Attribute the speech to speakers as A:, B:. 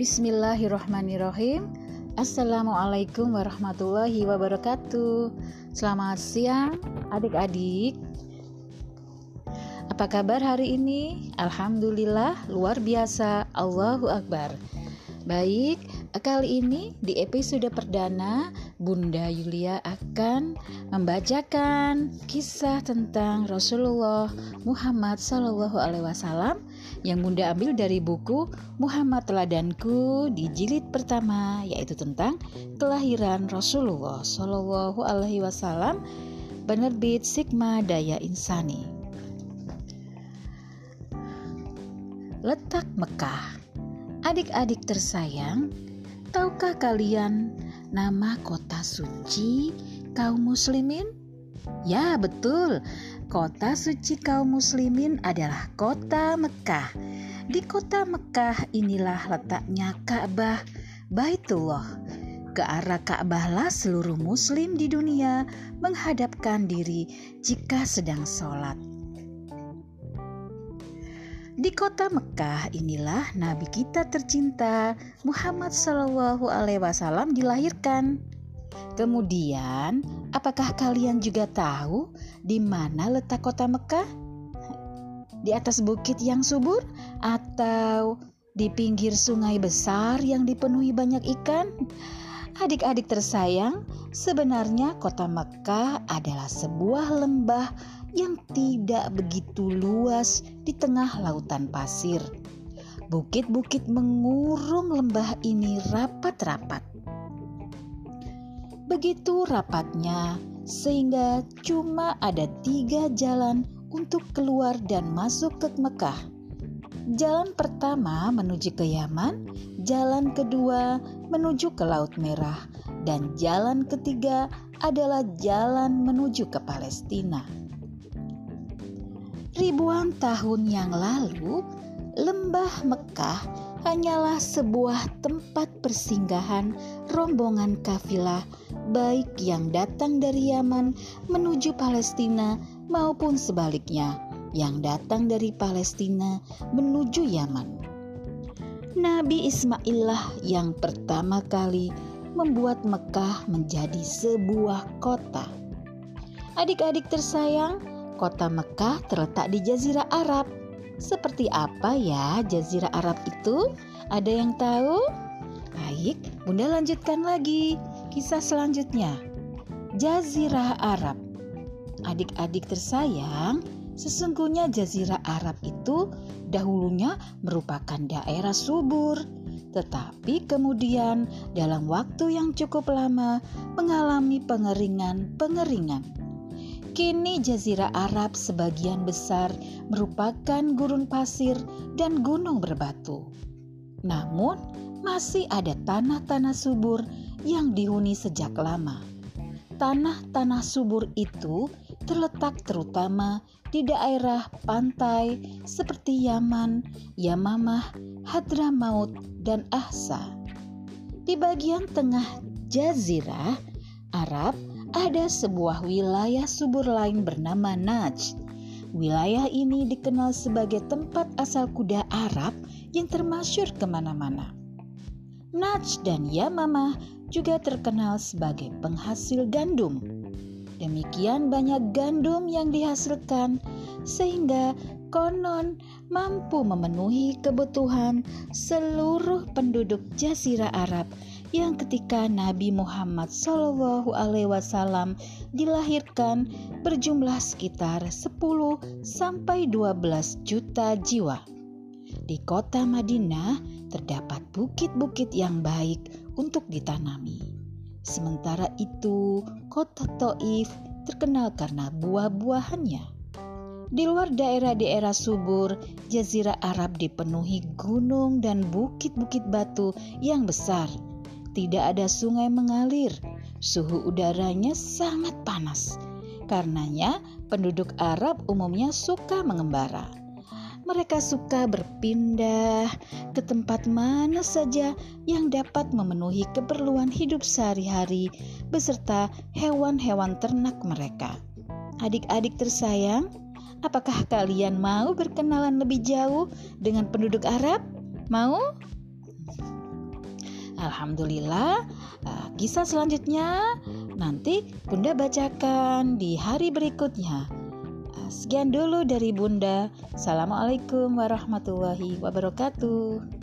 A: Bismillahirrahmanirrahim. Assalamualaikum warahmatullahi wabarakatuh. Selamat siang, adik-adik. Apa kabar hari ini? Alhamdulillah, luar biasa. Allahu Akbar. Baik, kali ini di episode perdana Bunda Yulia akan membacakan kisah tentang Rasulullah Muhammad Wasallam yang Bunda ambil dari buku Muhammad Teladanku di jilid pertama yaitu tentang kelahiran Rasulullah Sallallahu Alaihi penerbit Sigma Daya Insani. Letak Mekah Adik-adik tersayang, tahukah kalian nama kota suci kaum muslimin? Ya, betul. Kota suci kaum muslimin adalah kota Mekah. Di kota Mekah inilah letaknya Ka'bah, Baitullah. Ke arah Ka'bah lah seluruh muslim di dunia menghadapkan diri jika sedang sholat. Di kota Mekah inilah Nabi kita tercinta Muhammad Shallallahu Alaihi Wasallam dilahirkan. Kemudian, apakah kalian juga tahu di mana letak kota Mekah? Di atas bukit yang subur atau di pinggir sungai besar yang dipenuhi banyak ikan? Adik-adik tersayang, sebenarnya kota Mekah adalah sebuah lembah yang tidak begitu luas di tengah lautan pasir. Bukit-bukit mengurung lembah ini rapat-rapat. Begitu rapatnya, sehingga cuma ada tiga jalan untuk keluar dan masuk ke Mekah. Jalan pertama menuju ke Yaman, jalan kedua menuju ke Laut Merah, dan jalan ketiga adalah jalan menuju ke Palestina. Ribuan tahun yang lalu, lembah Mekah hanyalah sebuah tempat persinggahan rombongan kafilah baik yang datang dari Yaman menuju Palestina maupun sebaliknya yang datang dari Palestina menuju Yaman. Nabi Ismail lah yang pertama kali membuat Mekah menjadi sebuah kota. Adik-adik tersayang, Kota Mekah terletak di Jazirah Arab. Seperti apa ya Jazirah Arab itu? Ada yang tahu? Baik, Bunda lanjutkan lagi kisah selanjutnya. Jazirah Arab. Adik-adik tersayang, sesungguhnya Jazirah Arab itu dahulunya merupakan daerah subur, tetapi kemudian dalam waktu yang cukup lama mengalami pengeringan-pengeringan. Kini Jazirah Arab sebagian besar merupakan gurun pasir dan gunung berbatu. Namun, masih ada tanah-tanah subur yang dihuni sejak lama. Tanah-tanah subur itu terletak terutama di daerah pantai seperti Yaman, Yamamah, Hadramaut, dan Ahsa. Di bagian tengah jazirah Arab ada sebuah wilayah subur lain bernama Najd. Wilayah ini dikenal sebagai tempat asal kuda Arab yang termasyur ke mana-mana. Najd dan Yamamah juga terkenal sebagai penghasil gandum. Demikian banyak gandum yang dihasilkan sehingga konon mampu memenuhi kebutuhan seluruh penduduk Jazirah Arab yang ketika Nabi Muhammad Shallallahu Alaihi Wasallam dilahirkan berjumlah sekitar 10 sampai 12 juta jiwa. Di kota Madinah terdapat bukit-bukit yang baik untuk ditanami. Sementara itu, kota Taif terkenal karena buah-buahannya. Di luar daerah-daerah subur, Jazirah Arab dipenuhi gunung dan bukit-bukit batu yang besar tidak ada sungai mengalir. Suhu udaranya sangat panas. Karenanya, penduduk Arab umumnya suka mengembara. Mereka suka berpindah ke tempat mana saja yang dapat memenuhi keperluan hidup sehari-hari beserta hewan-hewan ternak mereka. Adik-adik tersayang, apakah kalian mau berkenalan lebih jauh dengan penduduk Arab? Mau? Alhamdulillah, uh, kisah selanjutnya nanti Bunda bacakan di hari berikutnya. Uh, sekian dulu dari Bunda. Assalamualaikum warahmatullahi wabarakatuh.